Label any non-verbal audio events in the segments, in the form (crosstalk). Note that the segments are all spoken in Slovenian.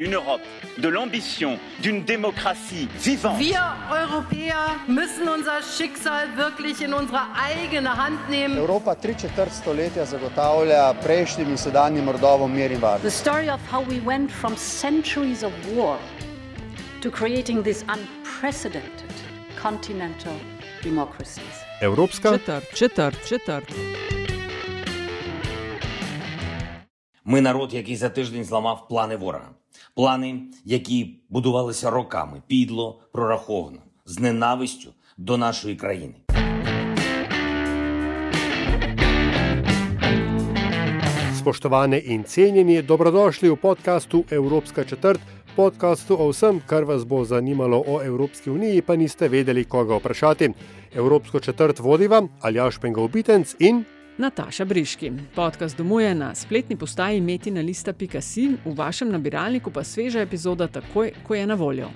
Une Europe de l'ambition, d'une démocratie vivante. Wir Europäer müssen unser Schicksal wirklich in unsere eigene Hand nehmen. Evropa tri četrt stoletja zagotavlja prejšnjim in sedanjim rodovom mir in varnost. The story of how we went from centuries of war to creating this unprecedented continental democracies. Evropska Četrt, četrt, četrt. Ми народ, який за тиждень зламав плани ворога. Плани, які будувалися роками, підло, прораховано, з ненавистю до нашої країни. Spoštovane in cenjeni, dobrodošli v podkastu Evropska četrt, podkastu o vsem, kar vas bo zanimalo o Evropski uniji, pa niste vedeli, koga vprašati. Evropsko četrt vodiva Aljaš Pengovitenc in Nataša Briški. Podcast domuje na spletni postaji metina.si, v vašem nabiralniku pa sveža epizoda takoj, ko je na voljo.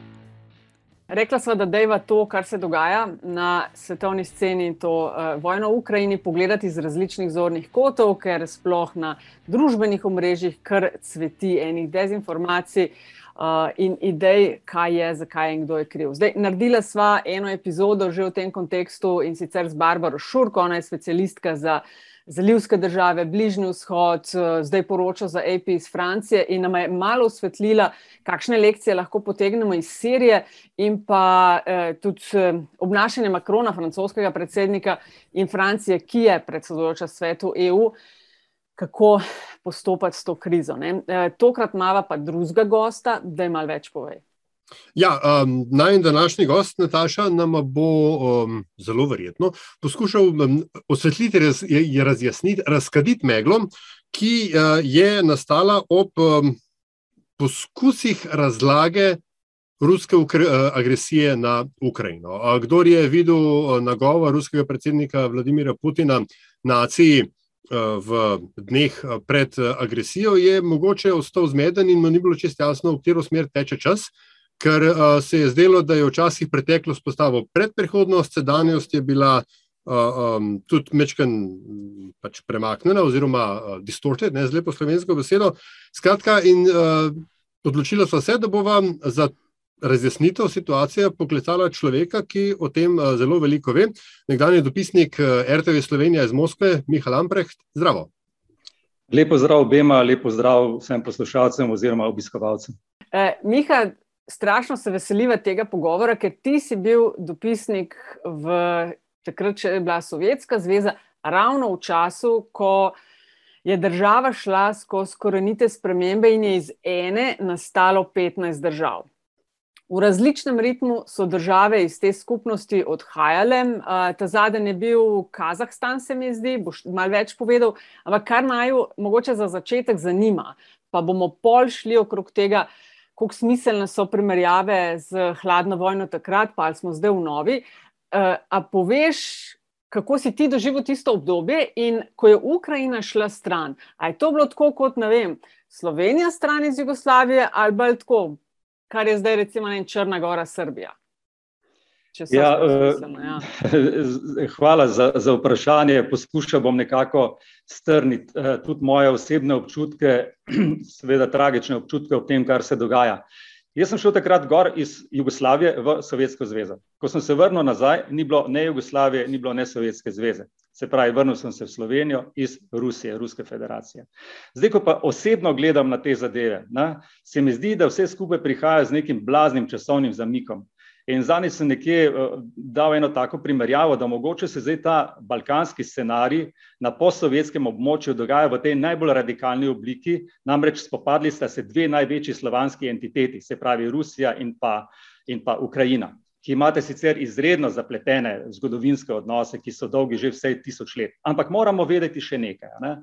Rekla sva, da dejva to, kar se dogaja na svetovni sceni, to uh, vojno v Ukrajini, pogledati iz različnih zornih kotov, ker sploh na družbenih omrežjih kar cveti enih dezinformacij uh, in idej, kaj je, zakaj in kdo je kriv. Zdaj, naredila sva eno epizodo že v tem kontekstu in sicer z Barbaro Šurko, ona je specialistka za zalivske države, Bližnji vzhod, zdaj poroča za AP iz Francije in nam je malo osvetlila, kakšne lekcije lahko potegnemo iz Sirije in pa eh, tudi obnašanje Makrona, francoskega predsednika in Francije, ki je predsedujoča svetu EU. Kako postopati s to krizo? E, tokrat imamo pa drugega gosta, da je malo več povej. Ja, um, naj današnji gost, Nataša, nam bo um, zelo verjetno poskušal um, osvetliti, raz, je, razjasniti, razkaditi meglo, ki uh, je nastala ob um, poskusih razlage ruske ukre, uh, agresije na Ukrajino. Uh, kdor je videl uh, nagovor ruskega predsednika Vladimira Putina naciji uh, v dneh pred uh, agresijo, je mogoče ostal zmeden in mu ni bilo čisto jasno, v katero smer teče čas ker uh, se je zdelo, da je včasih preteklost postala predprihodnost, sedanjost je bila uh, um, tudi mečken pač premaknjena oziroma uh, distorted, ne z lepo slovensko besedo. Skratka, in uh, odločila so se, da bo vam za razjasnitev situacije poklicala človeka, ki o tem uh, zelo veliko ve. Nekdanji dopisnik uh, RTV Slovenija iz Moskve, Miha Lamprecht, zdravo. Lepo zdrav obema, lepo zdrav vsem poslušalcem oziroma obiskovalcem. Eh, Miha, strašno se veseliva tega pogovora, ker ti si bil dopisnik v takrat, če je bila Sovjetska zveza, ravno v času, ko je država šla skozi korenite spremembe in je iz ene nastalo 15 držav. V različnem ritmu so države iz te skupnosti odhajale. Ta zadnji je bil Kazahstan, se mi zdi, boš malo več povedal, ampak kar naj mogoče za začetek zanima, pa bomo pol šli okrog tega, kako smiselne so primerjave z hladno vojno takrat, pa smo zdaj v novi. Uh, a poveš, kako si ti doživel tisto obdobje in ko je Ukrajina šla stran? A je to bilo tako kot, ne vem, Slovenija stran iz Jugoslavije ali pa tako, kar je zdaj recimo ne, Črna Gora, Srbija? Ja, smiselno, ja. (laughs) Hvala za, za vprašanje. Poskušal bom nekako strniti uh, tudi moje osebne občutke, (clears throat) seveda tragične občutke o tem, kar se dogaja. Jaz sem šel takrat gor iz Jugoslavije v Sovjetsko zvezo. Ko sem se vrnil nazaj, ni bilo ne Jugoslavije, ni bilo ne Sovjetske zveze. Se pravi, vrnil sem se v Slovenijo iz Rusije, Ruske federacije. Zdaj, ko pa osebno gledam na te zadeve, na, se mi zdi, da vse skupaj prihaja z nekim blaznim časovnim zamikom. In zadnji sem nekje uh, dal eno tako primerjavo, da mogoče se zdaj ta balkanski scenarij na postsovjetskem območju dogaja v tej najbolj radikalni obliki, namreč spopadli sta se dve največji slovanski entiteti, se pravi Rusija in pa, in pa Ukrajina, ki imate sicer izredno zapletene zgodovinske odnose, ki so dolgi že vse tisoč let. Ampak moramo vedeti še nekaj, ne?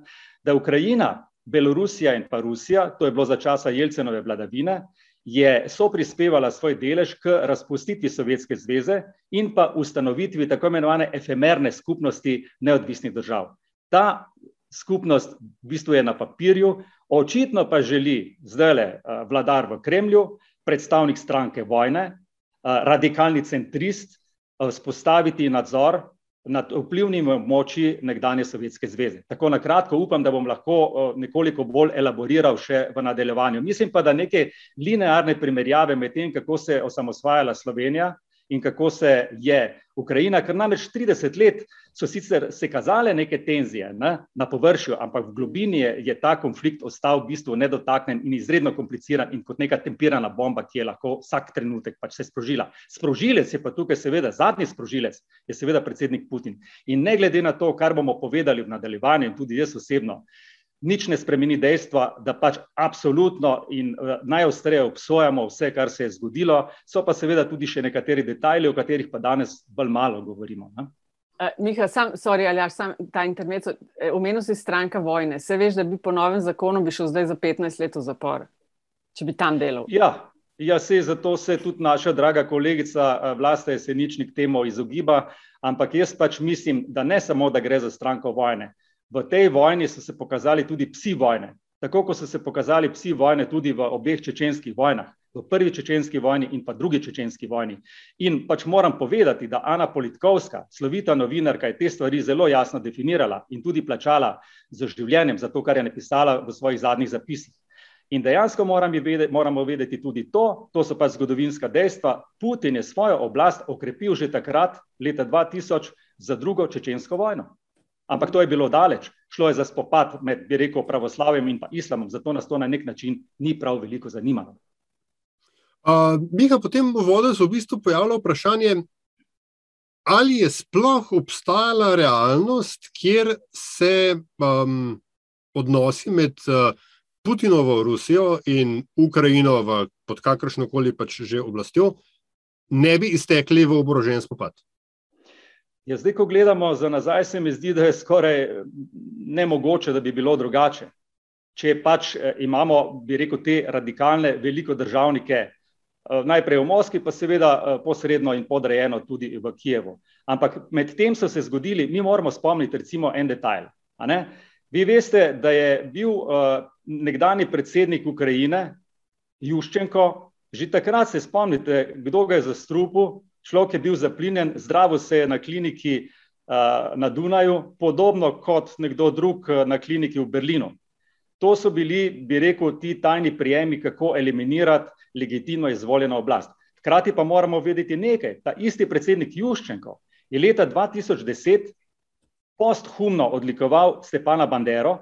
da Ukrajina, Belorusija in pa Rusija, to je bilo za časa Jelcenove vladavine, je so prispevala svoj delež k razpustitvi Sovjetske zveze in pa ustanovitvi tako imenovane efemerne skupnosti neodvisnih držav. Ta skupnost v bistvu je na papirju, očitno pa želi zdaj le vladar v Kremlju, predstavnik stranke vojne, radikalni centrist, vzpostaviti nadzor nad vplivnimi območji nekdanje Sovjetske zveze. Tako na kratko upam, da bom lahko nekoliko bolj elaboriral še v nadaljevanju. Mislim pa, da neke linearne primerjave med tem, kako se je osamosvajala Slovenija in kako se je Ukrajina, ker namreč 30 let so sicer se kazale neke tenzije ne, na površju, ampak v globini je, je ta konflikt ostal v bistvu nedotaknen in izredno kompliciran in kot neka tempirana bomba, ki je lahko vsak trenutek pač se sprožila. Sprožilec je pa tukaj seveda, zadnji sprožilec je seveda predsednik Putin. In ne glede na to, kar bomo povedali v nadaljevanju in tudi jaz osebno, nič ne spremeni dejstva, da pač absolutno in uh, najostreje obsojamo vse, kar se je zgodilo, so pa seveda tudi še nekateri detajli, o katerih pa danes bolj malo govorimo. Ne? Uh, Miha, sam, sorry, ali až sam ta internet, eh, omenil si stranka vojne. Se veš, da bi po novem zakonu bi šel zdaj za 15 let v zapor, če bi tam delal? Ja, ja se zato se tudi naša draga kolegica Vlasta Jeseničnik temu izogiba, ampak jaz pač mislim, da ne samo, da gre za stranko vojne, v tej vojni so se pokazali tudi psi vojne. Tako kot so se pokazali psi vojne tudi v obeh čečenskih vojnah, v prvi čečenski vojni in pa drugi čečenski vojni. In pač moram povedati, da Ana Politkovska, slovita novinarka, je te stvari zelo jasno definirala in tudi plačala z življenjem za to, kar je napisala v svojih zadnjih zapisih. In dejansko vedeti, moramo vedeti tudi to, to so pa zgodovinska dejstva. Putin je svojo oblast okrepil že takrat, leta 2000, za drugo čečensko vojno. Ampak to je bilo daleč, šlo je za spopad med, bi rekel, pravoslavjem in islamom, zato nas to na nek način ni prav veliko zanimalo. Uh, Miha, potem v vodu se v bistvu pojavlja vprašanje, ali je sploh obstajala realnost, kjer se um, odnosi med uh, Putinovo Rusijo in Ukrajino pod kakršno koli pač že oblastjo ne bi iztekli v oborožen spopad. Ja, zdaj, ko gledamo za nazaj, se mi zdi, da je skoraj nemogoče, da bi bilo drugače. Če pač eh, imamo, bi rekel, te radikalne, veliko državnike, eh, najprej v Moskvi, pa seveda eh, posredno in podrejeno tudi v Kijevu. Ampak med tem so se zgodili, mi moramo spomniti recimo en detajl. Vi veste, da je bil nekdani predsednik Ukrajine, Juščenko, že takrat se spomnite, kdo ga je zastrupil, Človek je bil zaplinjen, zdravo se je na kliniki na Dunaju, podobno kot nekdo drug na kliniki v Berlinu. To so bili, bi rekel, ti tajni prijemi, kako eliminirati legitimno izvoljeno oblast. Hkrati pa moramo vedeti nekaj. Ta isti predsednik Juščenko je leta 2010 posthumno odlikoval Stepana Bandero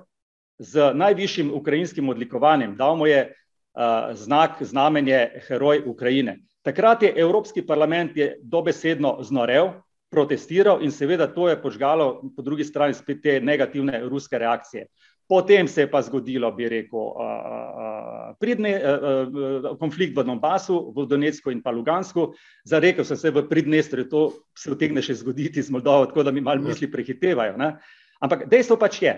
z najvišjim ukrajinskim odlikovanjem. Dal mu je uh, znak, znamenje Heroj Ukrajine. Takrat je Evropski parlament je dobesedno znorel, protestiral in seveda to je požgalo po drugi strani spet te negativne ruske reakcije. Potem se je pa zgodilo, bi rekel, pridne, konflikt v Donbasu, v Donetsku in pa Lugansku. Zarekel sem se v Pridnestrju, to se utegne še zgoditi z Moldovo, tako da mi malo misli prehitevajo. Ne? Ampak dejstvo pač je,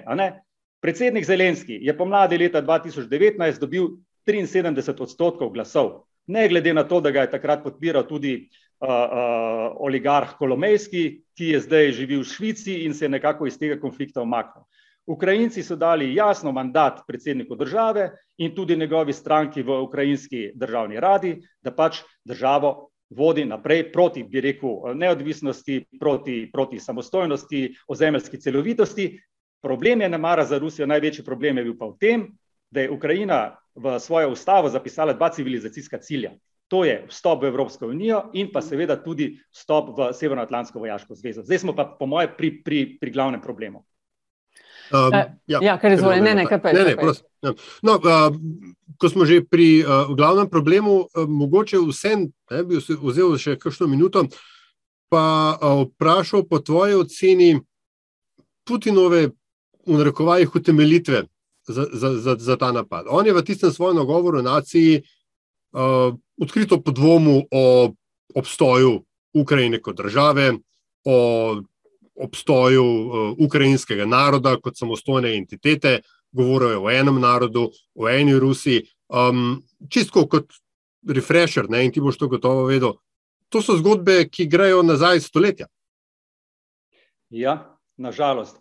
predsednik Zelenski je pomladi leta 2019 dobil 73 odstotkov glasov ne glede na to, da ga je takrat podpiral tudi uh, uh, oligarh Kolomejski, ki je zdaj živel v Švici in se je nekako iz tega konflikta omaknil. Ukrajinci so dali jasno mandat predsedniku države in tudi njegovi stranki v ukrajinski državni radi, da pač državo vodi naprej proti, bi rekel, neodvisnosti, proti, proti samostojnosti, ozemeljski celovitosti. Problem je, ne mara za Rusijo, največji problem je bil pa v tem, da je Ukrajina v svojo ustavo zapisala dva civilizacijska cilja. To je vstop v Evropsko unijo in pa seveda tudi vstop v Severnoatlantsko vojaško zvezo. Zdaj smo pa, po moje, pri, pri, pri glavnem problemu. Um, ja, ja, kar je zvolj, ne, ne, kaj pa je. Ja. No, uh, ko smo že pri uh, glavnem problemu, uh, mogoče vsem, ne, bi vzel še kakšno minuto, pa uh, vprašal po tvoji oceni Putinove, v narekovajih, utemelitve za, za, za, za ta napad. On je v tistem svojem nagovoru naciji uh, odkrito podvomil o obstoju Ukrajine kot države, o obstoju uh, ukrajinskega naroda kot samostojne entitete, govoril je o enem narodu, o eni Rusiji. Um, čisto kot refresher, ne, in ti boš to gotovo vedel. To so zgodbe, ki grejo nazaj stoletja. Ja, nažalost.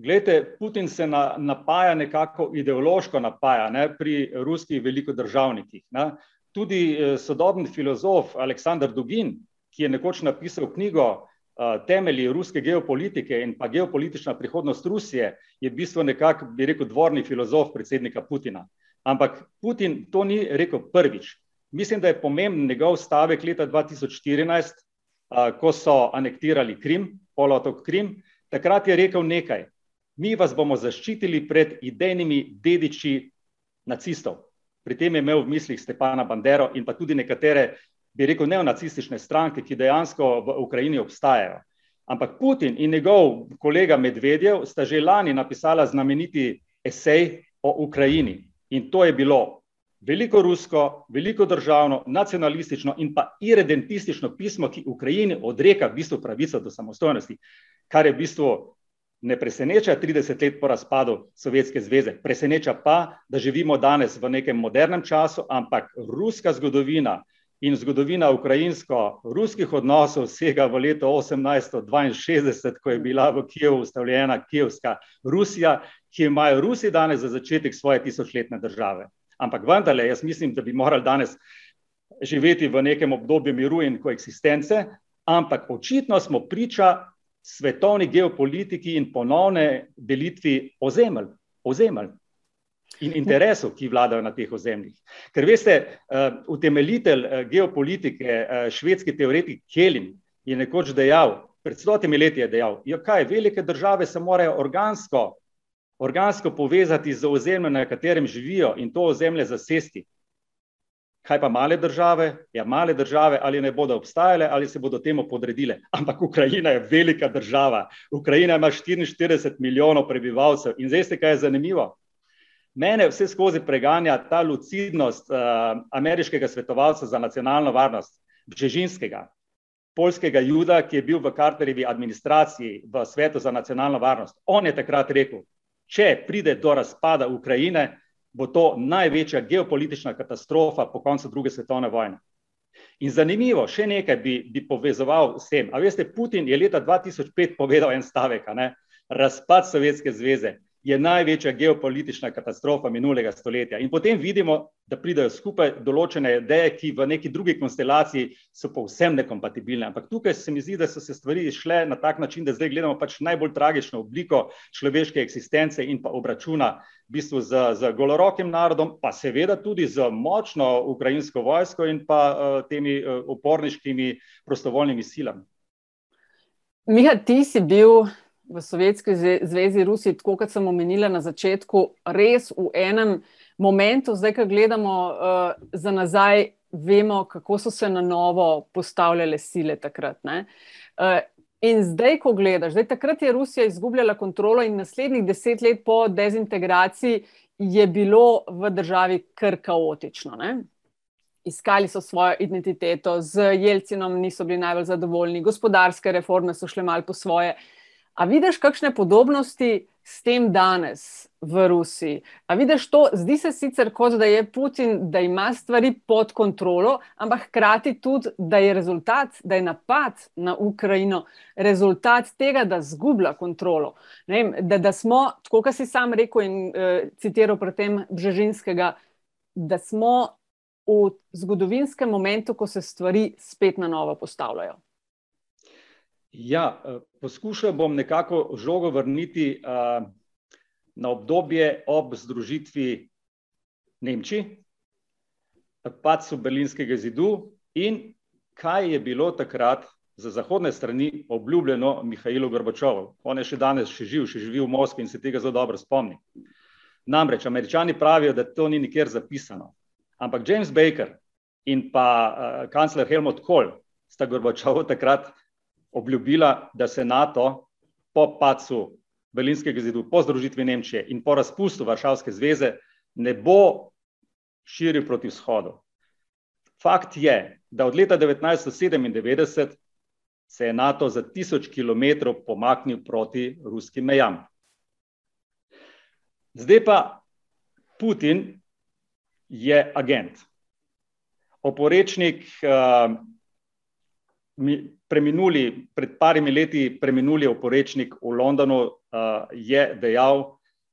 Glede, Putin se na, napaja nekako ideološko napaja ne, pri ruskih velikodržavnikih. Ne. Tudi eh, sodobni filozof Aleksandr Dugin, ki je nekoč napisal knjigo temelji ruske geopolitike in pa geopolitična prihodnost Rusije, je v bistvu nekako, bi rekel, dvorni filozof predsednika Putina. Ampak Putin to ni rekel prvič. Mislim, da je pomemben njegov stavek leta 2014, ko so anektirali Krim, polotok Krim. Takrat je rekel nekaj: Mi vas bomo zaščitili pred idejnimi dediči nacistov. Pri tem je imel v mislih Stepana Bandero in pa tudi nekatere, bi rekel, neonacistične stranke, ki dejansko v Ukrajini obstajajo. Ampak Putin in njegov kolega Medvedjev sta že lani napisala znameniti esej o Ukrajini. In to je bilo veliko rusko, veliko državno, nacionalistično in pa irredentistično pismo, ki Ukrajini odreka v bistvu pravico do samostojnosti, kar je v bistvu ne preseneča 30 let po razpadu Sovjetske zveze, preseneča pa, da živimo danes v nekem modernem času, ampak ruska zgodovina in zgodovina ukrajinsko-ruskih odnosov sega v leto 1862, ko je bila v Kijevu ustavljena Kijevska Rusija, ki imajo Rusi danes za začetek svoje tisočletne države. Ampak vendarle, jaz mislim, da bi morali danes živeti v nekem obdobju miru in koeksistence, ampak očitno smo priča svetovni geopolitiki in ponovne delitvi ozemelj, ozemelj in interesov, ki vladajo na teh ozemljih. Ker veste, uh, utemeljitelj uh, geopolitike, uh, švedski teoretik Kelin je nekoč dejal, pred stotimi leti je dejal, ja, kaj, velike države se morajo organsko, organsko povezati z ozemljem, na katerem živijo in to ozemlje zasesti. Kaj pa male države? Ja, male države ali ne bodo obstajale ali se bodo temu podredile. (laughs) Ampak Ukrajina je velika država. Ukrajina ima 44 milijonov prebivalcev in zdaj ste, kaj je zanimivo. Mene vse skozi preganja ta lucidnost uh, ameriškega svetovalca za nacionalno varnost, Bžežinskega, polskega juda, ki je bil v Carterjevi administraciji v svetu za nacionalno varnost. On je takrat rekel, če pride do razpada Ukrajine, bo to največja geopolitična katastrofa po koncu druge svetovne vojne. In zanimivo, še nekaj bi, bi povezoval s tem. A veste, Putin je leta 2005 povedal en stavek, ne? razpad Sovjetske zveze je največja geopolitična katastrofa minulega stoletja. In potem vidimo, da pridajo skupaj določene ideje, ki v neki drugi konstelaciji so povsem nekompatibilne. Ampak tukaj se mi zdi, da so se stvari išle na tak način, da zdaj gledamo pač najbolj tragično obliko človeške eksistence in pa obračuna v bistvu z, z golorokim narodom, pa seveda tudi z močno ukrajinsko vojsko in pa uh, temi uh, uporniškimi prostovoljnimi silami. Miha, ti si bil v Sovjetski zvezi Rusiji, tako kot sem omenila na začetku, res v enem momentu, zdaj, ko gledamo uh, za nazaj, vemo, kako so se na novo postavljale sile takrat. Uh, in zdaj, ko gledaš, zdaj, takrat je Rusija izgubljala kontrolo in naslednjih deset let po dezintegraciji je bilo v državi kar kaotično. Ne? Iskali so svojo identiteto, z Jelcinom niso bili najbolj zadovoljni, gospodarske reforme so šle mal po svoje. Uh, A vidiš kakšne podobnosti s tem danes v Rusiji? A vidiš to, zdi se sicer kot da je Putin, da ima stvari pod kontrolo, ampak hkrati tudi, da je rezultat, da je napad na Ukrajino rezultat tega, da zgublja kontrolo. Vem, da, da smo, tako kot si sam rekel in uh, citiral pri tem Bžežinskega, da smo v zgodovinskem momentu, ko se stvari spet na novo postavljajo. Ja, eh, poskušal bom nekako žogo vrniti uh, na obdobje ob združitvi Nemčije, padcu Berlinskega zidu in kaj je bilo takrat za zahodne strani obljubljeno Mihajlu Gorbačovu. On je še danes še živ, še živi v Moskvi in se tega zelo dobro spomni. Namreč, američani pravijo, da to ni nikjer zapisano. Ampak James Baker in pa uh, kancler Helmut Kohl sta Gorbačovu takrat obljubila, da se NATO po pacu Berlinskega zidu, po združitvi Nemčije in po razpustu Varšavske zveze ne bo širil proti vzhodu. Fakt je, da od leta 1997 se je NATO za tisoč kilometrov pomaknil proti ruskim mejam. Zdaj pa Putin je agent, oporečnik uh, preminuli, pred parimi leti preminuli oporečnik v Londonu uh, je dejal,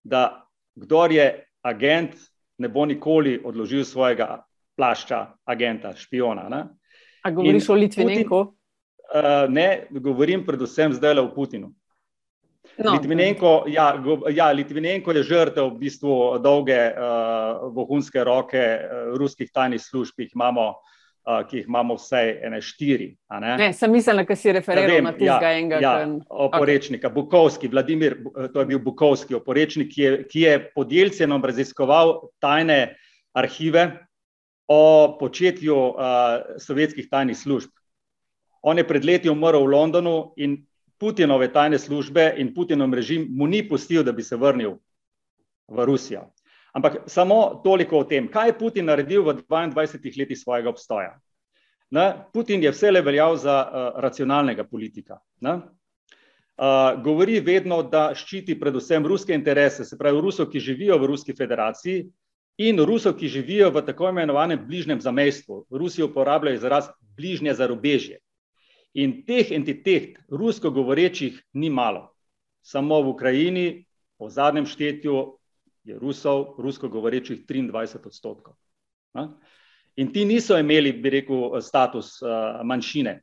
da kdor je agent, ne bo nikoli odložil svojega plašča agenta, špiona. Ne? A govoriš In o Litvinenku? Uh, ne, govorim predvsem zdaj o Putinu. No. Litvinenko, ja, go, ja, Litvinenko je žrtev v bistvu dolge uh, vohunske roke uh, ruskih tajnih služb, ki jih imamo, uh, ki jih imamo vsaj ene štiri. Ne? Ne, sem mislil, da si referiral ja, na tistega ja, enega. Ja, oporečnika, okay. Bukovski, Vladimir, to je bil Bukovski oporečnik, ki je, ki je pod Jelcenom raziskoval tajne arhive o početju uh, sovjetskih tajnih služb. On je pred leti umrl v Londonu in Putinove tajne službe in Putinov režim mu ni pustil, da bi se vrnil v Rusijo. Ampak samo toliko o tem, kaj je Putin naredil v 22 letih svojega obstoja. Ne? Putin je vse le veljal za uh, racionalnega politika. Uh, govori vedno, da ščiti predvsem ruske interese, se pravi Rusov, ki živijo v Ruski federaciji in Rusov, ki živijo v tako imenovanem bližnjem zamestvu. Rusi uporabljajo izraz bližnje zarobežje. In teh entitet, rusko govorečih, ni malo. Samo v Ukrajini, po zadnjem štetju, je Rusov, rusko govorečih 23 odstotkov. In ti niso imeli, bi rekel, status manjšine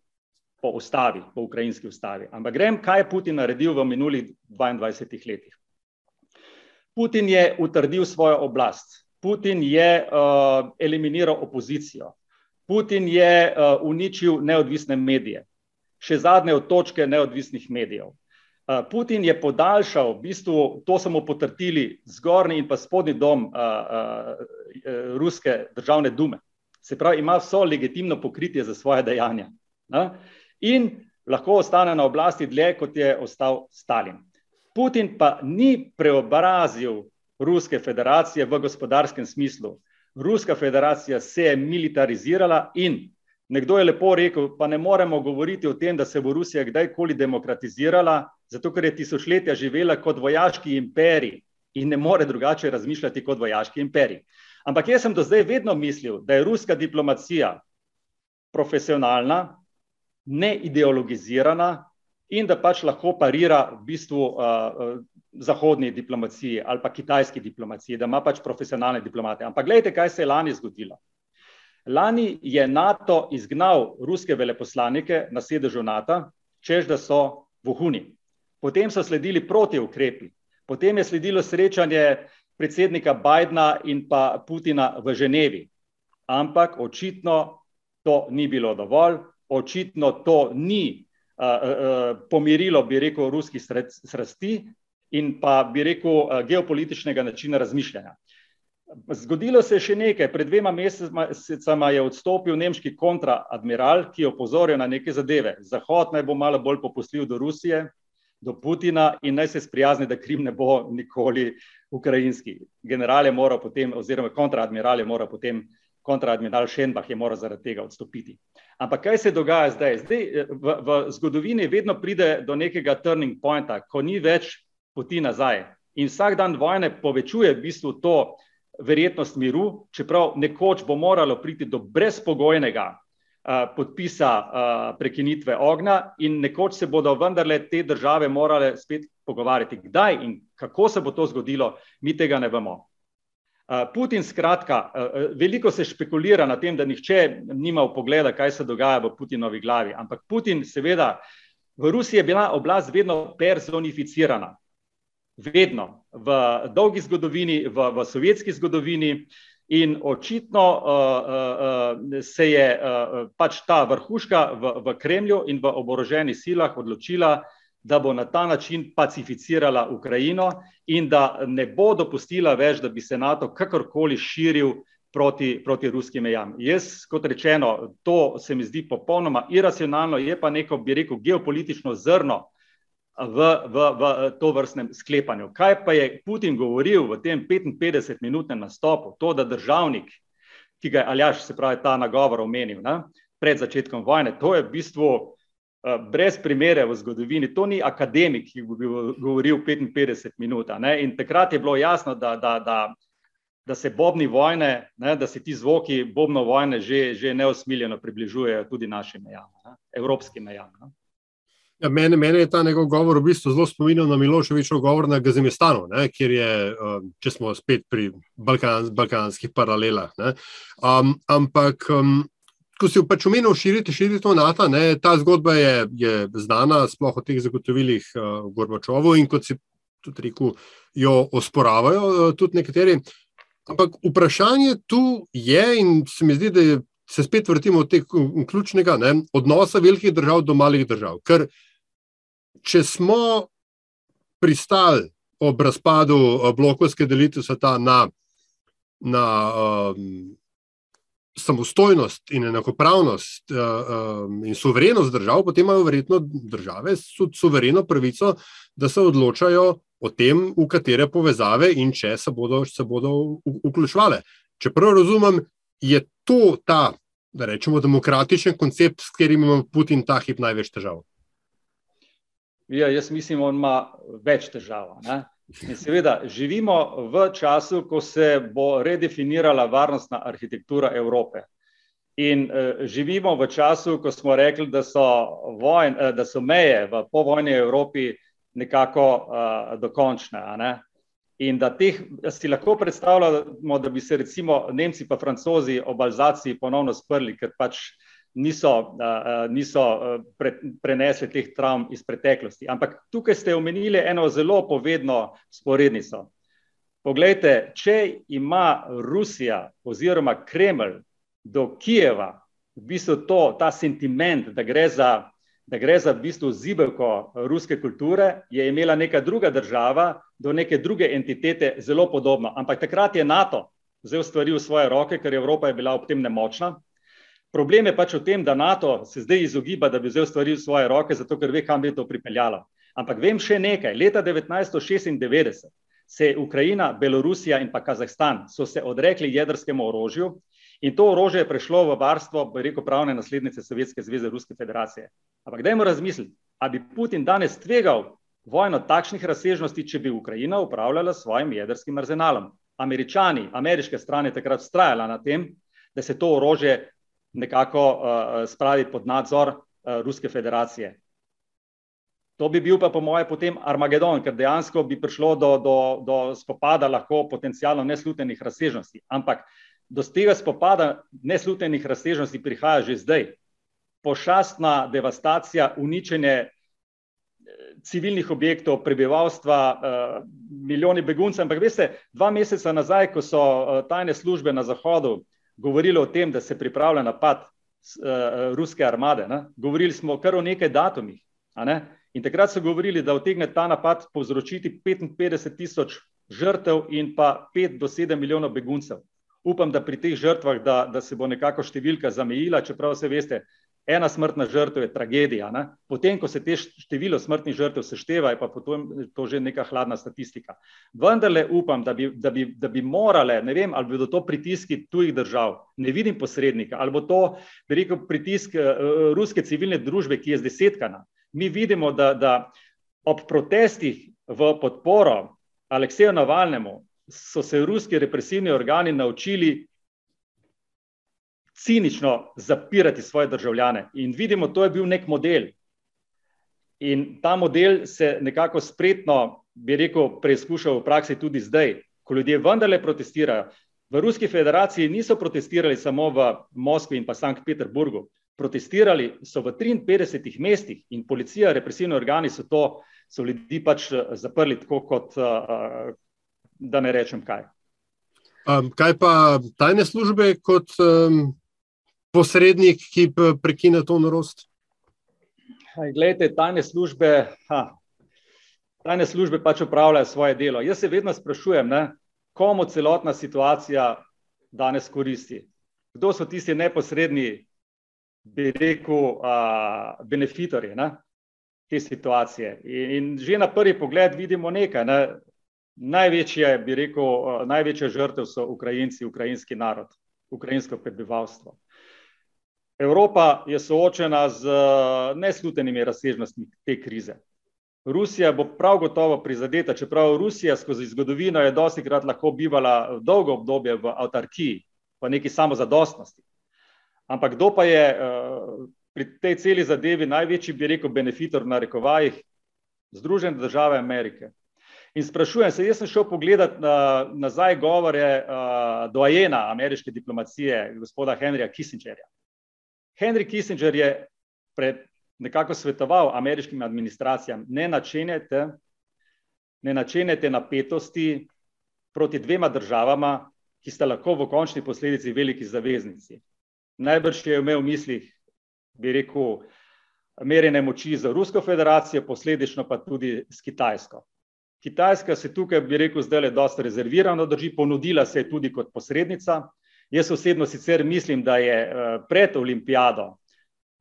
po ustavi, po ukrajinski ustavi. Ampak grem, kaj je Putin naredil v minulih 22 letih. Putin je utrdil svojo oblast. Putin je uh, eliminiral opozicijo. Putin je uh, uničil neodvisne medije še zadnje od točke neodvisnih medijev. Uh, Putin je podaljšal, v bistvu to so mu potrdili zgornji in pa spodnji dom uh, uh, ruske državne dume. Se pravi, ima vso legitimno pokritje za svoje dejanja. Ne? In lahko ostane na oblasti dlje, kot je ostal Stalin. Putin pa ni preobrazil Ruske federacije v gospodarskem smislu. Ruska federacija se je militarizirala in Nekdo je lepo rekel, pa ne moremo govoriti o tem, da se bo Rusija kdajkoli demokratizirala, zato ker je tisočletja živela kot vojaški imperij in ne more drugače razmišljati kot vojaški imperij. Ampak jaz sem do zdaj vedno mislil, da je ruska diplomacija profesionalna, ne ideologizirana in da pač lahko parira v bistvu uh, zahodni diplomaciji ali pa kitajski diplomaciji, da ima pač profesionalne diplomate. Ampak gledajte, kaj se je lani zgodilo. Lani je NATO izgnal ruske veleposlanike na sedežu NATO, čež da so vohuni. Potem so sledili proti ukrepi, potem je sledilo srečanje predsednika Bidna in pa Putina v Ženevi. Ampak očitno to ni bilo dovolj, očitno to ni uh, uh, pomirilo, bi rekel, ruskih strasti in pa bi rekel, uh, geopolitičnega načina razmišljanja. Zgodilo se je še nekaj. Pred dvema mesecema je odstopil nemški kontraadmiral, ki je opozoril na neke zadeve. Zahod naj bo malo bolj popustljiv do Rusije, do Putina in naj se sprijazni, da Krim ne bo nikoli ukrajinski. General je moral potem, oziroma kontraadmiral je moral potem, kontraadmiral Šenbach je moral zaradi tega odstopiti. Ampak kaj se dogaja zdaj? Zdaj v, v zgodovini vedno pride do nekega turning pointa, ko ni več poti nazaj. In vsak dan vojne povečuje v bistvu to, verjetnost miru, čeprav nekoč bo moralo priti do brezpogojnega podpisa uh, prekinitve ognja, in nekoč se bodo vendarle te države morale spet pogovarjati. Kdaj in kako se bo to zgodilo, mi tega ne vemo. Uh, Putin, skratka, uh, veliko se špekulira na tem, da nihče nima pogleda, kaj se dogaja v Putinovi glavi. Ampak Putin, seveda, v Rusiji je bila oblast vedno personificirana vedno v dolgi zgodovini, v, v sovjetski zgodovini. In očitno uh, uh, se je uh, pač ta vrhuška v, v Kremlju in v oboroženih silah odločila, da bo na ta način pacificirala Ukrajino in da ne bo dopustila več, da bi se NATO kakorkoli širil proti, proti ruskim mejam. Jaz, kot rečeno, to se mi zdi popolnoma iracionalno, je pa neko, bi rekel, geopolitično zrno v, v, v to vrstnem sklepanju. Kaj pa je Putin govoril v tem 55-minutnem nastopu, to, da državnik, ki ga je Aljaš, se pravi, ta nagovor omenil ne, pred začetkom vojne, to je v bistvu uh, brez primere v zgodovini, to ni akademik, ki bi govoril 55 minut. Ne, in takrat je bilo jasno, da, da, da, da se bobni vojne, ne, da se ti zvoki bobno vojne že, že neosmiljeno približujejo tudi našim mejam, ne, evropskim mejam. Ne. Ja, mene, mene je ta njegov govor v bistvu zelo spominjal na Miloševičev govor na Gazimestanu, ne, kjer je, um, če smo spet pri Balkan, balkanskih paralelah. Um, ampak, um, ko si pač omenil širiti, širiti NATO, ne, ta zgodba je, je znana, sploh o teh zagotovilih uh, Gorbačovu in kot si tudi rekel, jo osporavajo uh, tudi nekateri. Ampak vprašanje tu je, in se mi zdi, da se spet vrtimo od tega ključnega ne, odnosa velikih držav do malih držav. Ker če smo pristali ob razpadu blokovske delitve sveta na, na um, samostojnost in enakopravnost um, in suverenost držav, potem imajo verjetno države suvereno pravico, da se odločajo o tem, v katere povezave in če se bodo, se bodo vključevale. Čeprav razumem, je to ta, da rečemo, demokratičen koncept, s katerim ima Putin ta hip največ težav. Ja, jaz mislim, da ima več težav. Ne? In seveda, živimo v času, ko se bo redefinirala varnostna arhitektura Evrope. In uh, živimo v času, ko smo rekli, da so, vojn, uh, da so meje v povojni Evropi nekako uh, dokončne. In da teh, si lahko predstavljamo, da bi se recimo Nemci in Francozi ob Alzaciji ponovno sprli, ker pač niso, niso pre, prenesli teh travm iz preteklosti. Ampak tukaj ste omenili eno zelo povedno sporednico. Poglejte, če ima Rusija oziroma Kremelj do Kijeva v bistvu to, ta sentiment, da gre za, da gre za v bistvu zibelko ruske kulture, je imela neka druga država do neke druge entitete zelo podobno. Ampak takrat je NATO vzel stvari v svoje roke, ker Evropa je bila ob tem nemočna. Problem je pač v tem, da NATO se zdaj izogiba, da bi vzel stvari v svoje roke, zato ker ve, kam bi to pripeljalo. Ampak vem še nekaj. Leta 1996 se je Ukrajina, Belorusija in pa Kazahstan so se odrekli jedrskemu orožju in to orožje je prešlo v varstvo, bi rekel, pravne naslednice Sovjetske zveze Ruske federacije. Ampak dajmo razmisliti, ali bi Putin danes tvegal vojno takšnih razsežnosti, če bi Ukrajina upravljala s svojim jedrskim arzenalom. Američani, ameriške strane takrat vztrajala na tem, da se to orožje nekako uh, spraviti pod nadzor uh, Ruske federacije. To bi bil pa, po mojem, potem Armagedon, ker dejansko bi prišlo do, do, do spopada lahko potencijalno neslutenih razsežnosti. Ampak do tega spopada neslutenih razsežnosti prihaja že zdaj. Pošastna devastacija, uničenje civilnih objektov, prebivalstva, milijoni beguncev. Ampak veste, dva meseca nazaj, ko so tajne službe na Zahodu govorili o tem, da se pripravlja napad ruske armade. Ne? Govorili smo kar o nekaj datumih. Ne? In takrat so govorili, da utegne ta napad povzročiti 55 tisoč žrtev in pa 5 do 7 milijonov beguncev. Upam, da pri teh žrtvah, da, da se bo nekako številka zamejila, čeprav se veste, ena smrtna žrtev je tragedija. Ne? Potem, ko se te število smrtnih žrtev sešteva, je pa to že neka hladna statistika. Vendar le upam, da bi, da, bi, da bi morale, ne vem, ali bodo to pritiski tujih držav, ne vidim posrednika, ali bo to, bi rekel, pritisk uh, ruske civilne družbe, ki je zdesetkana. Mi vidimo, da, da ob protestih v podporo Alekseju Navalnemu so se ruski represivni organi naučili cinično zapirati svoje državljane. In vidimo, to je bil nek model. In ta model se nekako spretno, bi rekel, preizkušal v praksi tudi zdaj, ko ljudje vendarle protestirajo. V Ruski federaciji niso protestirali samo v Moskvi in pa Sankt Peterburgu. Protestirali so v 53 mestih in policija, represivni organi so to, so ljudi pač eh, zaprli tako kot, uh, da ne rečem kaj. Um, kaj pa tajne službe kot um, posrednik, ki prekine to norost? Glejte, tajne službe, ha, tajne službe pač upravljajo svoje delo. Jaz se vedno sprašujem, ne, komu celotna situacija danes koristi. Kdo so tisti neposredni, bi rekel, benefitorji te situacije? In, in že na prvi pogled vidimo nekaj. Ne. Največje, bi rekel, največja žrtev so Ukrajinci, ukrajinski narod, ukrajinsko prebivalstvo. Evropa je soočena z eh, neslutenimi razsežnostmi te krize. Rusija bo prav gotovo prizadeta, čeprav Rusija skozi zgodovino je dosti krat lahko bivala dolgo obdobje v avtarkiji, pa neki samozadostnosti. Ampak kdo pa je uh, pri tej celi zadevi največji, bi rekel, benefitor na rekovajih? Združene države Amerike. In sprašujem se, jaz sem šel pogledat na, nazaj govore uh, doajena ameriške diplomacije, gospoda Henrija Kissingerja. Henry Kissinger je pred nekako svetoval ameriškim administracijam, ne načenjate, ne načenjate napetosti proti dvema državama, ki sta lahko v končni posledici veliki zaveznici. Najbrž je imel v mislih, bi rekel, merjene moči za Rusko federacijo, posledično pa tudi s Kitajsko. Kitajska se tukaj, bi rekel, zdaj le dosta rezervirano drži, ponudila se je tudi kot posrednica. Jaz osebno sicer mislim, da je eh, pred olimpijado,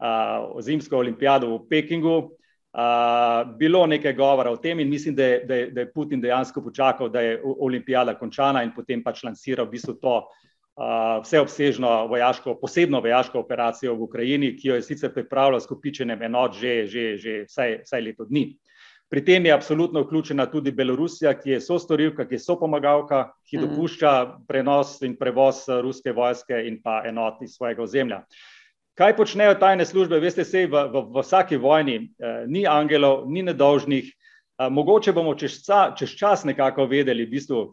eh, zimsko olimpijado v Pekingu, eh, bilo nekaj govora o tem in mislim, da je, da je, da je Putin dejansko počakal, da je olimpijada končana in potem pač lanciral v bistvu to vseobsežno vojaško, posebno vojaško operacijo v Ukrajini, ki jo je sicer pripravljal s kopičenjem enot že, že, že vsaj, vsaj leto dni. Pri tem je absolutno vključena tudi Belorusija, ki je sostorilka, ki je sopomagalka, ki mhm. dopušča prenos in prevoz ruske vojske in pa enot iz svojega ozemlja. Kaj počnejo tajne službe? Veste, se v, v, v vsaki vojni eh, ni angelov, ni nedolžnih. Eh, mogoče bomo čez, čez čas nekako vedeli, v bistvu,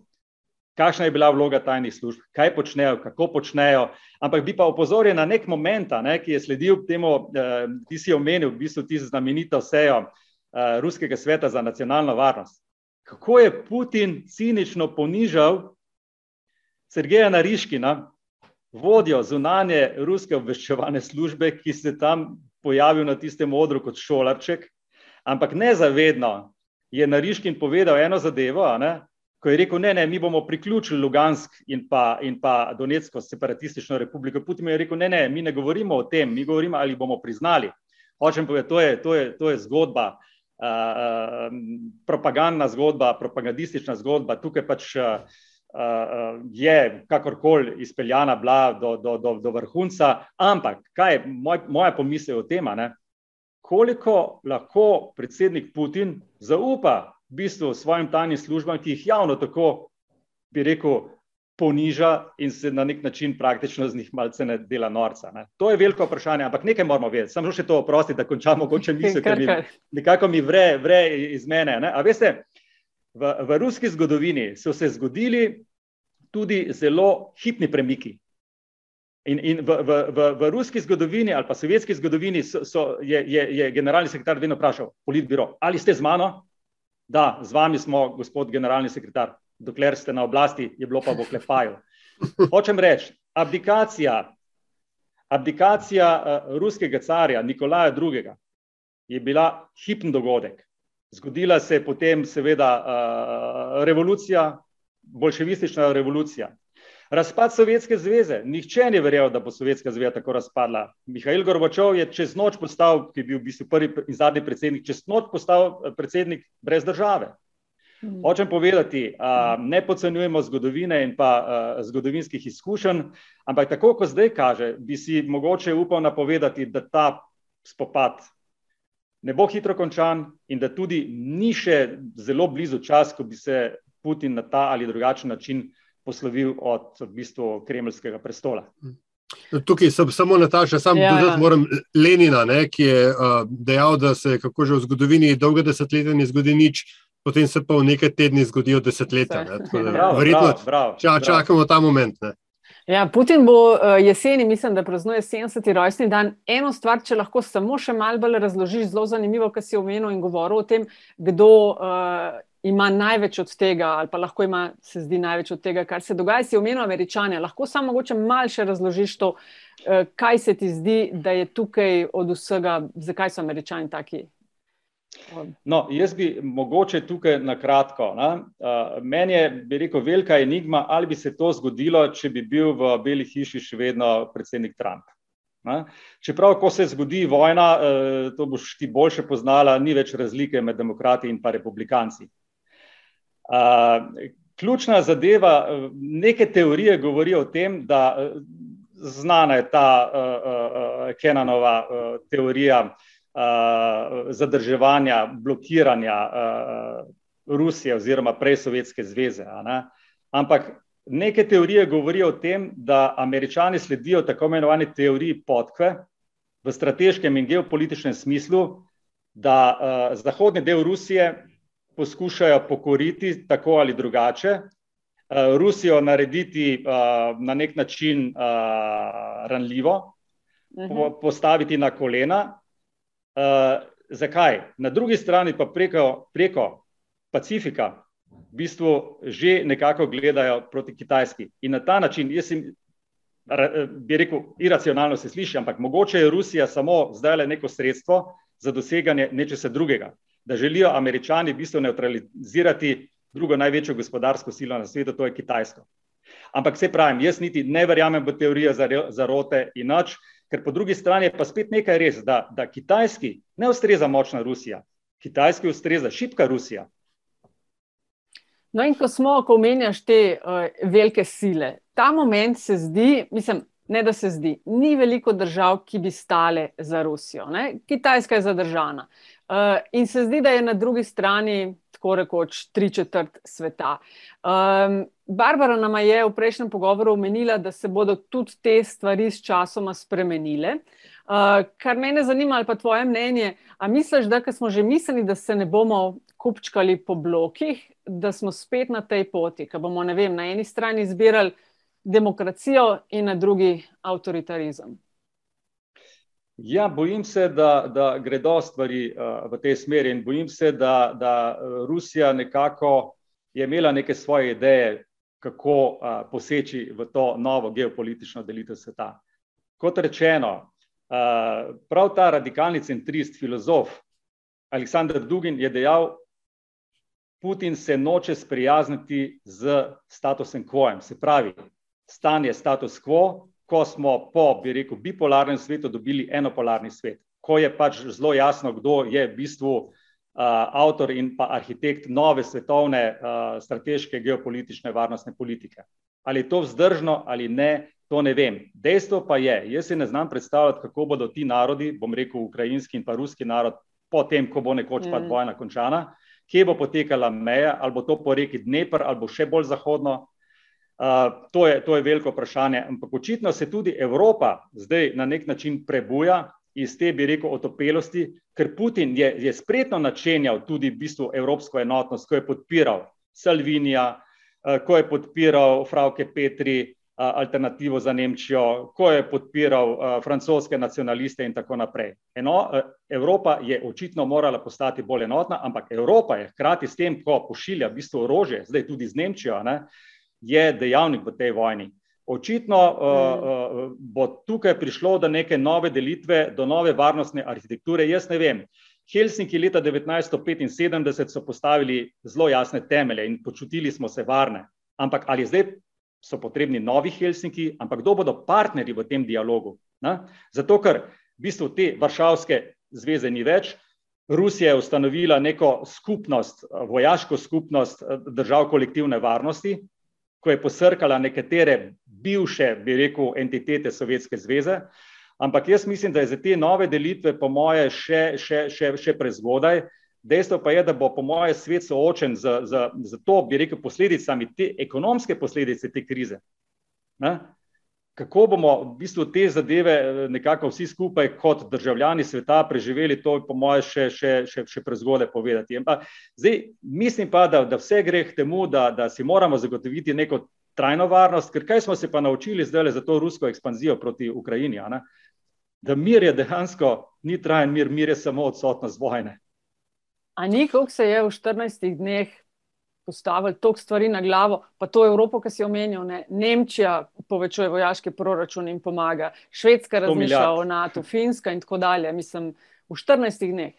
kakšna je bila vloga tajnih služb, kaj počnejo, kako počnejo. Ampak bi pa opozoril na nek moment, ne, ki je sledil temu, eh, ti si omenil, v bistvu ti znamenito sejo. Eh, Ruskega sveta za nacionalno varnost. Kako je Putin cinično ponižal Sergeja Nariškina, vodjo zunanje ruske obveščevalne službe, ki se tam pojavil na tistem odru kot šolarček, ampak nezavedno je Nariškin povedal eno zadevo, ne, ko je rekel, ne, ne, mi bomo priključili Lugansk in pa, in pa Donetsko separatistično republiko. Putin je rekel, ne, ne, mi ne govorimo o tem, mi govorimo, ali bomo priznali. Hočem povedati, to je, to je, to je zgodba, propagandna zgodba, propagandistična zgodba, tukaj pač uh, uh, je kakorkoli izpeljana bila do, do, do, do vrhunca. Ampak kaj je moj, moja pomisel o tem, koliko lahko predsednik Putin zaupa v bistvu svojim tajnim službam, ki jih javno tako, bi rekel, poniža in se na nek način praktično z njih malce ne dela norca. Ne. To je veliko vprašanje, ampak nekaj moramo vedeti. Samo še to oprosti, da končamo, mogoče misli, ker mi, nekako mi vre, vre iz mene. Ne. A veste, v, v ruski zgodovini so se zgodili tudi zelo hitni premiki. In, in v, v, v, v ruski zgodovini ali pa sovjetski zgodovini so, so, je, je, je generalni sekretar vedno vprašal, politbiro, ali ste z mano? Da, z vami smo, gospod generalni sekretar dokler ste na oblasti, je bilo pa v oklepaju. Hočem reči, abdikacija, abdikacija uh, ruskega carja Nikolaja II. je bila hipen dogodek. Zgodila se je potem, seveda, uh, revolucija, bolševistična revolucija. Razpad Sovjetske zveze. Nihče ni verjel, da bo Sovjetska zveza tako razpadla. Mihajl Gorbačov je čez noč postal, ki je bil v bistvu prvi in zadnji predsednik, čez noč postal predsednik brez države. Hmm. Hočem povedati, ne podcenjujemo zgodovine in pa zgodovinskih izkušenj, ampak tako, kot zdaj kaže, bi si mogoče upal napovedati, da ta spopad ne bo hitro končan in da tudi ni še zelo blizu čas, ko bi se Putin na ta ali drugačen način poslovil od v bistvu kremljskega prestola. Hmm. Tukaj sem samo Nataša, sam ja, dodati ja. moram Lenina, ne, ki je uh, dejal, da se kako že v zgodovini dolgo desetletja ni zgodil nič, potem se pa v nekaj tednih zgodijo desetletja. (laughs) Verjetno ča, čakamo ta moment. Ne. Ja, Putin bo uh, jeseni, mislim, da praznuje 70. rojstni dan. Eno stvar, če lahko samo še malo bolj razložiš, zelo zanimivo, kar si omenil in govoril o tem, kdo uh, ima največ od tega, ali pa lahko ima, se zdi, največ od tega, kar se dogaja. Si omenil američane. Lahko samo mogoče malo še razložiš to, uh, kaj se ti zdi, da je tukaj od vsega, zakaj so američani taki No, jaz bi mogoče tukaj na kratko. Uh, meni je, bi rekel, velika enigma, ali bi se to zgodilo, če bi bil v Beli hiši še vedno predsednik Trump. Na? Čeprav, ko se zgodi vojna, uh, to boš ti boljše poznala, ni več razlike med demokrati in pa republikanci. Uh, ključna zadeva, neke teorije govorijo o tem, da znana je ta Kenanova teorija, zadrževanja, blokiranja uh, Rusije oziroma prej Sovjetske zveze. Ampak neke teorije govorijo o tem, da američani sledijo tako imenovani teoriji podkve v strateškem in geopolitičnem smislu, da uh, zahodni del Rusije poskušajo pokoriti tako ali drugače, uh, Rusijo narediti uh, na nek način uh, ranljivo, po, postaviti na kolena. Uh, zakaj? Na drugi strani pa preko, preko Pacifika v bistvu že nekako gledajo proti Kitajski. In na ta način, jaz sem, bi rekel, iracionalno se sliši, ampak mogoče je Rusija samo zdaj le neko sredstvo za doseganje nečesa drugega. Da želijo američani v bistvu neutralizirati drugo največjo gospodarsko silo na svetu, to je Kitajsko. Ampak se pravim, jaz niti ne verjamem v teorijo zarote in noč, ker po drugi strani je pa spet nekaj res, da, da Kitajski ne ustreza močna Rusija, Kitajski ustreza šipka Rusija. No, in ko smo, ko omenjaš te uh, velike sile, ta moment se zdi, mislim, ne da se zdi, ni veliko držav, ki bi stale za Rusijo. Ne? Kitajska je zadržana. Uh, in se zdi, da je na drugi strani tako rekoč tri četrt sveta. Um, Barbara nam je v prejšnjem pogovoru omenila, da se bodo tudi te stvari s časoma spremenile. Uh, kar mene zanima, ali pa tvoje mnenje, a misliš, da smo že mislili, da se ne bomo kupčkali po blokih, da smo spet na tej poti, ki bomo vem, na eni strani zbirali demokracijo in na drugi avtoritarizem? Ja, bojim se, da, da gredo stvari uh, v tej smeri in bojim se, da, da Rusija nekako je imela neke svoje ideje, kako uh, poseči v to novo geopolitično delitev sveta. Kot rečeno, uh, prav ta radikalni centrist, filozof Aleksandr Dugin je dejal, Putin se noče sprijazniti z statusom quo, se pravi, stanje status quo, ko smo po, bi rekel, bipolarnem svetu dobili enopolarni svet, ko je pač zelo jasno, kdo je v bistvu avtor in pa arhitekt nove svetovne uh, strateške geopolitične varnostne politike. Ali je to vzdržno ali ne, to ne vem. Dejstvo pa je, jaz si ne znam predstavljati, kako bodo ti narodi, bom rekel, ukrajinski in pa ruski narod, potem, ko bo nekoč mm. pa vojna končana, kje bo potekala meja, ali bo to po reki Dnepr, ali bo še bolj zahodno, to, je, to je veliko vprašanje. Ampak očitno se tudi Evropa zdaj na nek način prebuja iz te, bi rekel, otopelosti, ker Putin je, je spretno načenjal tudi v bistvu evropsko enotnost, ko je podpiral Salvinija, ko je podpiral Frauke Petri, alternativo za Nemčijo, ko je podpiral francoske nacionaliste in tako naprej. Eno, Evropa je očitno morala postati bolj enotna, ampak Evropa je hkrati s tem, ko pošilja v bistvu orožje, zdaj tudi z Nemčijo, ne, je dejavnik v tej vojni. Očitno uh, uh, bo tukaj prišlo do neke nove delitve, do nove varnostne arhitekture. Jaz ne vem. Helsinki leta 1975 so postavili zelo jasne temelje in počutili smo se varne. Ampak ali zdaj so potrebni novi Helsinki, ampak kdo bodo partnerji v tem dialogu? Na? Zato, ker v bistvu te Varšavske zveze ni več. Rusija je ustanovila neko skupnost, vojaško skupnost držav kolektivne varnosti, ko je posrkala nekatere bivše, bi rekel, entitete Sovjetske zveze. Ampak jaz mislim, da je za te nove delitve, po moje, še, še, še, še prezgodaj. Dejstvo pa je, da bo, po moje, svet soočen z, z, z to, bi rekel, posledicami, te ekonomske posledice te krize. Ne? Kako bomo v bistvu te zadeve eh, nekako vsi skupaj kot državljani sveta preživeli, to je po mojem še, še, še, še prezgode povedati. Pa, zdaj, mislim pa, da, da vse gre k temu, da, da si moramo zagotoviti neko trajno varnost, ker kaj smo se pa naučili zdaj za to rusko ekspanzijo proti Ukrajini, da mir je dejansko ni trajen mir, mir je samo odsotnost vojne. A ni, koliko se je v 14 dneh postavili toliko stvari na glavo, pa to Evropo, ki si omenil, ne? Nemčija povečuje vojaški proračun in pomaga, Švedska razmišlja o NATO, Finska in tako dalje, mislim, v 14 dneh.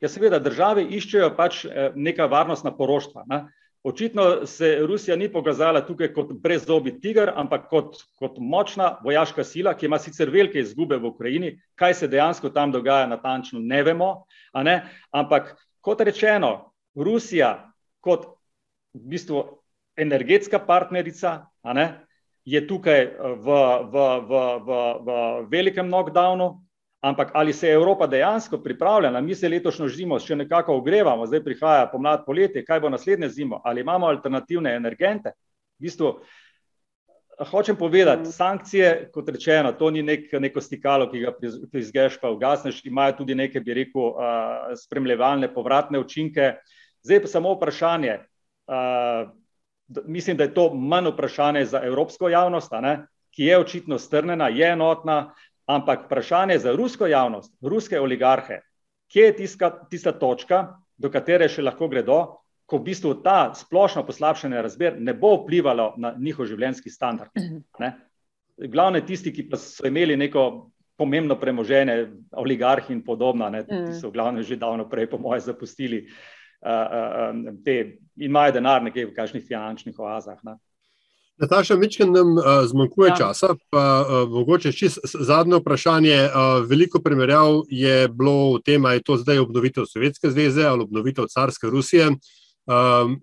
Ja, seveda, države iščejo pač eh, neka varnostna poroštva. Ne? Očitno se Rusija ni pokazala tukaj kot brezdobi tiger, ampak kot, kot močna vojaška sila, ki ima sicer velike izgube v Ukrajini, kaj se dejansko tam dogaja, natančno ne vemo. Ne? Ampak kot rečeno, Rusija kot v bistvu energetska partnerica, je tukaj eh, v, v, v, v, v velikem knockdownu. Ampak ali se je Evropa dejansko pripravljena, mi se letošnjo zimo še nekako ogrevamo, zdaj prihaja pomlad, poletje, kaj bo naslednje zimo, ali imamo alternativne energente? V bistvu, hočem povedati, mm. sankcije, kot rečeno, to ni nek, neko stikalo, ki ga izgeš pa ugasneš, imajo tudi neke, bi rekel, spremljevalne, povratne učinke. Zdaj pa samo vprašanje. Uh, mislim, da je to manj vprašanje za evropsko javnost, ki je očitno strnjena, je enotna. Ampak vprašanje za rusko javnost, ruske oligarhe, kje je tiska, tista točka, do katere še lahko gredo, ko v bistvu ta splošno poslabšanje razmer ne bo vplivalo na njihov življenjski standard. Ne? Glavne tisti, ki pa so imeli neko pomembno premoženje, oligarhi in podobno, ne, ki mm. so glavno že davno prej, po mojem, zapustili uh, te in imajo denar nekje v kakšnih finančnih oazah. Ne. Nataša, večkrat nam uh, zmanjkuje ja. časa, pa uh, mogoče čist zadnje vprašanje. Uh, veliko primerjav je bilo v tem, ali je to zdaj obnovitev Sovjetske zveze ali obnovitev carske Rusije. Um,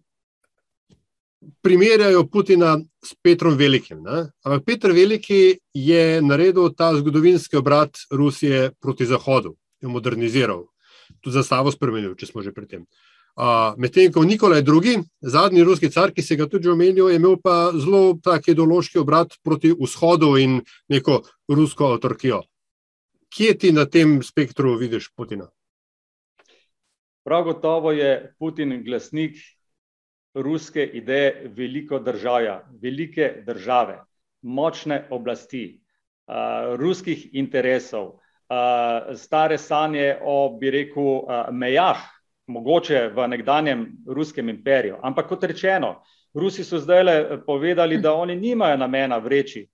primerjajo Putina s Petrom Velikim. Ne? Ampak Petr Veliki je naredil ta zgodovinski obrat Rusije proti Zahodu, jo moderniziral, tudi zastavo spremenil, če smo že pri tem. Uh, Medtem ko Nikolaj II., zadnji ruski car, ki se ga tudi omenil, je imel pa zelo tak ideološki obrat proti vzhodu in neko rusko avtorkijo. Kje ti na tem spektru vidiš Putina? Prav gotovo je Putin glasnik ruske ideje veliko države, velike države, močne oblasti, uh, ruskih interesov, uh, stare sanje o, bi rekel, uh, mejah, mogoče v nekdanjem ruskem imperiju. Ampak kot rečeno, Rusi so zdaj le povedali, da oni nimajo namena vreči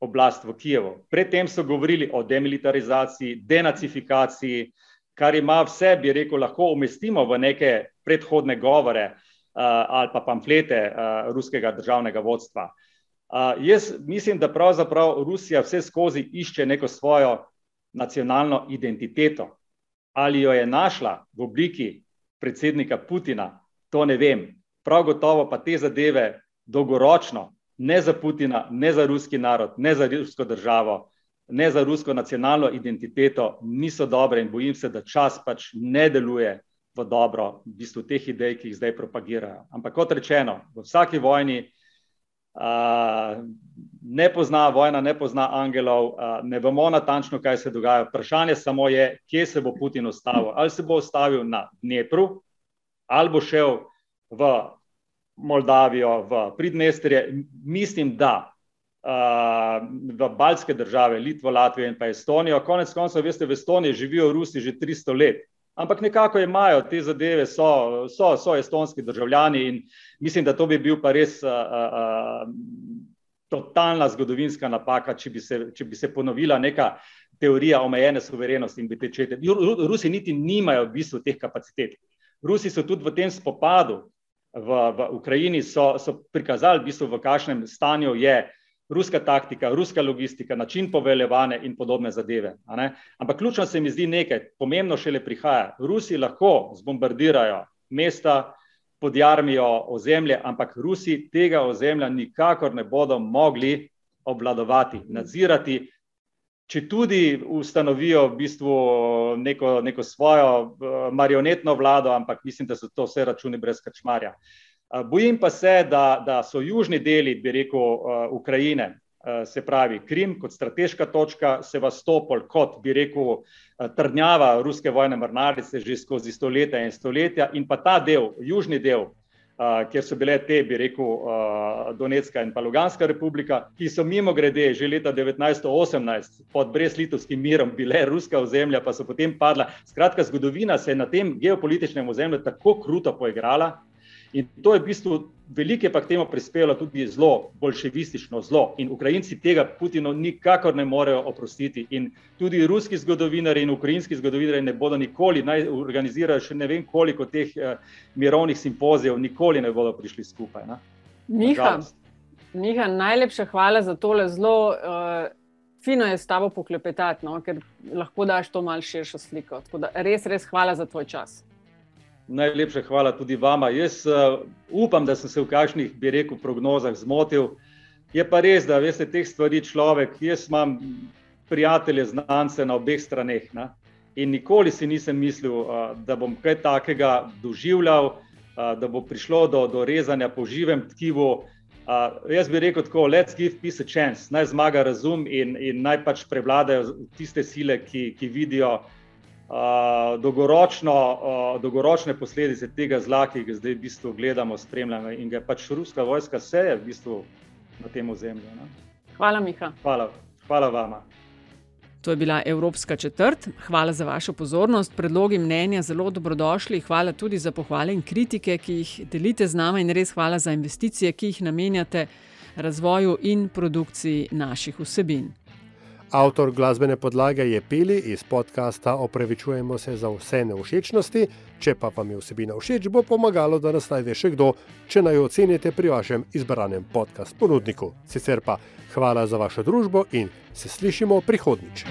oblast v Kijevu. Predtem so govorili o demilitarizaciji, denacifikaciji, kar ima vse, bi rekel, lahko umestimo v neke predhodne govore uh, ali pa pamflete uh, ruskega državnega vodstva. Uh, jaz mislim, da pravzaprav Rusija vse skozi išče neko svojo nacionalno identiteto. Ali jo je našla v obliki predsednika Putina, to ne vem. Prav gotovo pa te zadeve dolgoročno, ne za Putina, ne za ruski narod, ne za rusko državo, ne za rusko nacionalno identiteto, niso dobre in bojim se, da čas pač ne deluje v dobro v bistvu teh idej, ki jih zdaj propagirajo. Ampak kot rečeno, v vsaki vojni ne pozna vojna, ne pozna angelov, ne vemo natančno, kaj se dogaja. Vprašanje samo je, kje se bo Putin ustavil. Ali se bo ustavil na Dnepru, ali bo šel v Moldavijo, v Pridnestrje. Mislim, da v baltske države, Litvo, Latvijo in pa Estonijo. Konec koncev, veste, v Estoniji živijo Rusi že 300 let, ampak nekako imajo te zadeve, so, so, so estonski državljani in mislim, da to bi bil pa res a, a, a, totalna zgodovinska napaka, če bi, se, če bi se ponovila neka teorija omejene suverenosti in bi tečete. Rusi niti nimajo v bistvu teh kapacitet. Rusi so tudi v tem spopadu v, v Ukrajini so, so prikazali, v, bistvu, v kakšnem stanju je uh, ruska taktika, ruska logistika, način poveljevanja in podobne zadeve. Ampak ključno se mi zdi nekaj, pomembno šele prihaja. Rusi lahko zbombardirajo mesta, podjarmijo ozemlje, ampak Rusi tega ozemlja nikakor ne bodo mogli obvladovati, nadzirati. Če tudi ustanovijo v bistvu neko, neko svojo uh, marionetno vlado, ampak mislim, da so to vse računi brez krčmarja. Uh, Bojim pa se, da, da so južni deli, bi rekel, Ukrajine, se pravi Krim kot strateška točka, Sevastopol kot, bi rekel, trdnjava ruske vojne mornarice že skozi stoletja in stoletja in pa ta del, južni del, kjer so bile te, bi rekel, Donetska in pa Luganska republika, ki so mimo grede že leta 1918 pod brezlitovskim mirom bile ruska ozemlja, pa so potem padla. Skratka, zgodovina se je na tem geopolitičnem ozemlju tako kruto poigrala, In to je v bistvu velike pa k temu prispevalo tudi zlo, bolševistično zlo. In Ukrajinci tega Putinu nikakor ne morejo oprostiti. In tudi ruski zgodovinari in ukrajinski zgodovinari ne bodo nikoli, naj organizirajo še ne vem koliko teh eh, mirovnih simpozijev, nikoli ne bodo prišli skupaj. Na? Miha, Miha, najlepša hvala za tole zelo. Uh... Fino je s tabo poklepetati, no? ker lahko daš to malce širšo sliko. Res, res hvala za tvoj čas. Najlepša hvala tudi vama. Jaz uh, upam, da sem se v kakšnih, bi rekel, prognozah zmotil. Je pa res, da veste teh stvari človek. Jaz imam prijatelje, znance na obeh straneh. Na? In nikoli si nisem mislil, uh, da bom kaj takega doživljal, uh, da bo prišlo do, do rezanja po živem tkivu. Uh, jaz bi rekel tako: let's give peace a chance, naj zmaga razum in, in naj pač prevladajo tiste sile, ki, ki vidijo dolgoročno, uh, dolgoročne posledice tega zla, ki ga zdaj v bistvu gledamo, spremljamo in ga pač ruska vojska seje v bistvu na tem ozemlju. Ne? Hvala, Miha. Hvala, hvala vama. To je bila Evropska četrt. Hvala za vašo pozornost. Predlogi mnenja zelo dobrodošli. Hvala tudi za pohvale in kritike, ki jih delite z nami, in res hvala za investicije, ki jih namenjate razvoju in produkciji naših vsebin. Avtor glasbene podlage je Peli iz podcasta Opravičujemo se za vse neušečnosti. Če pa vam je vsebina všeč, bo pomagalo, da nas najde še kdo, če naj jo ocenite pri vašem izbranem podcast ponudniku. Sicer pa hvala za vašo družbo in se slišimo prihodnjič.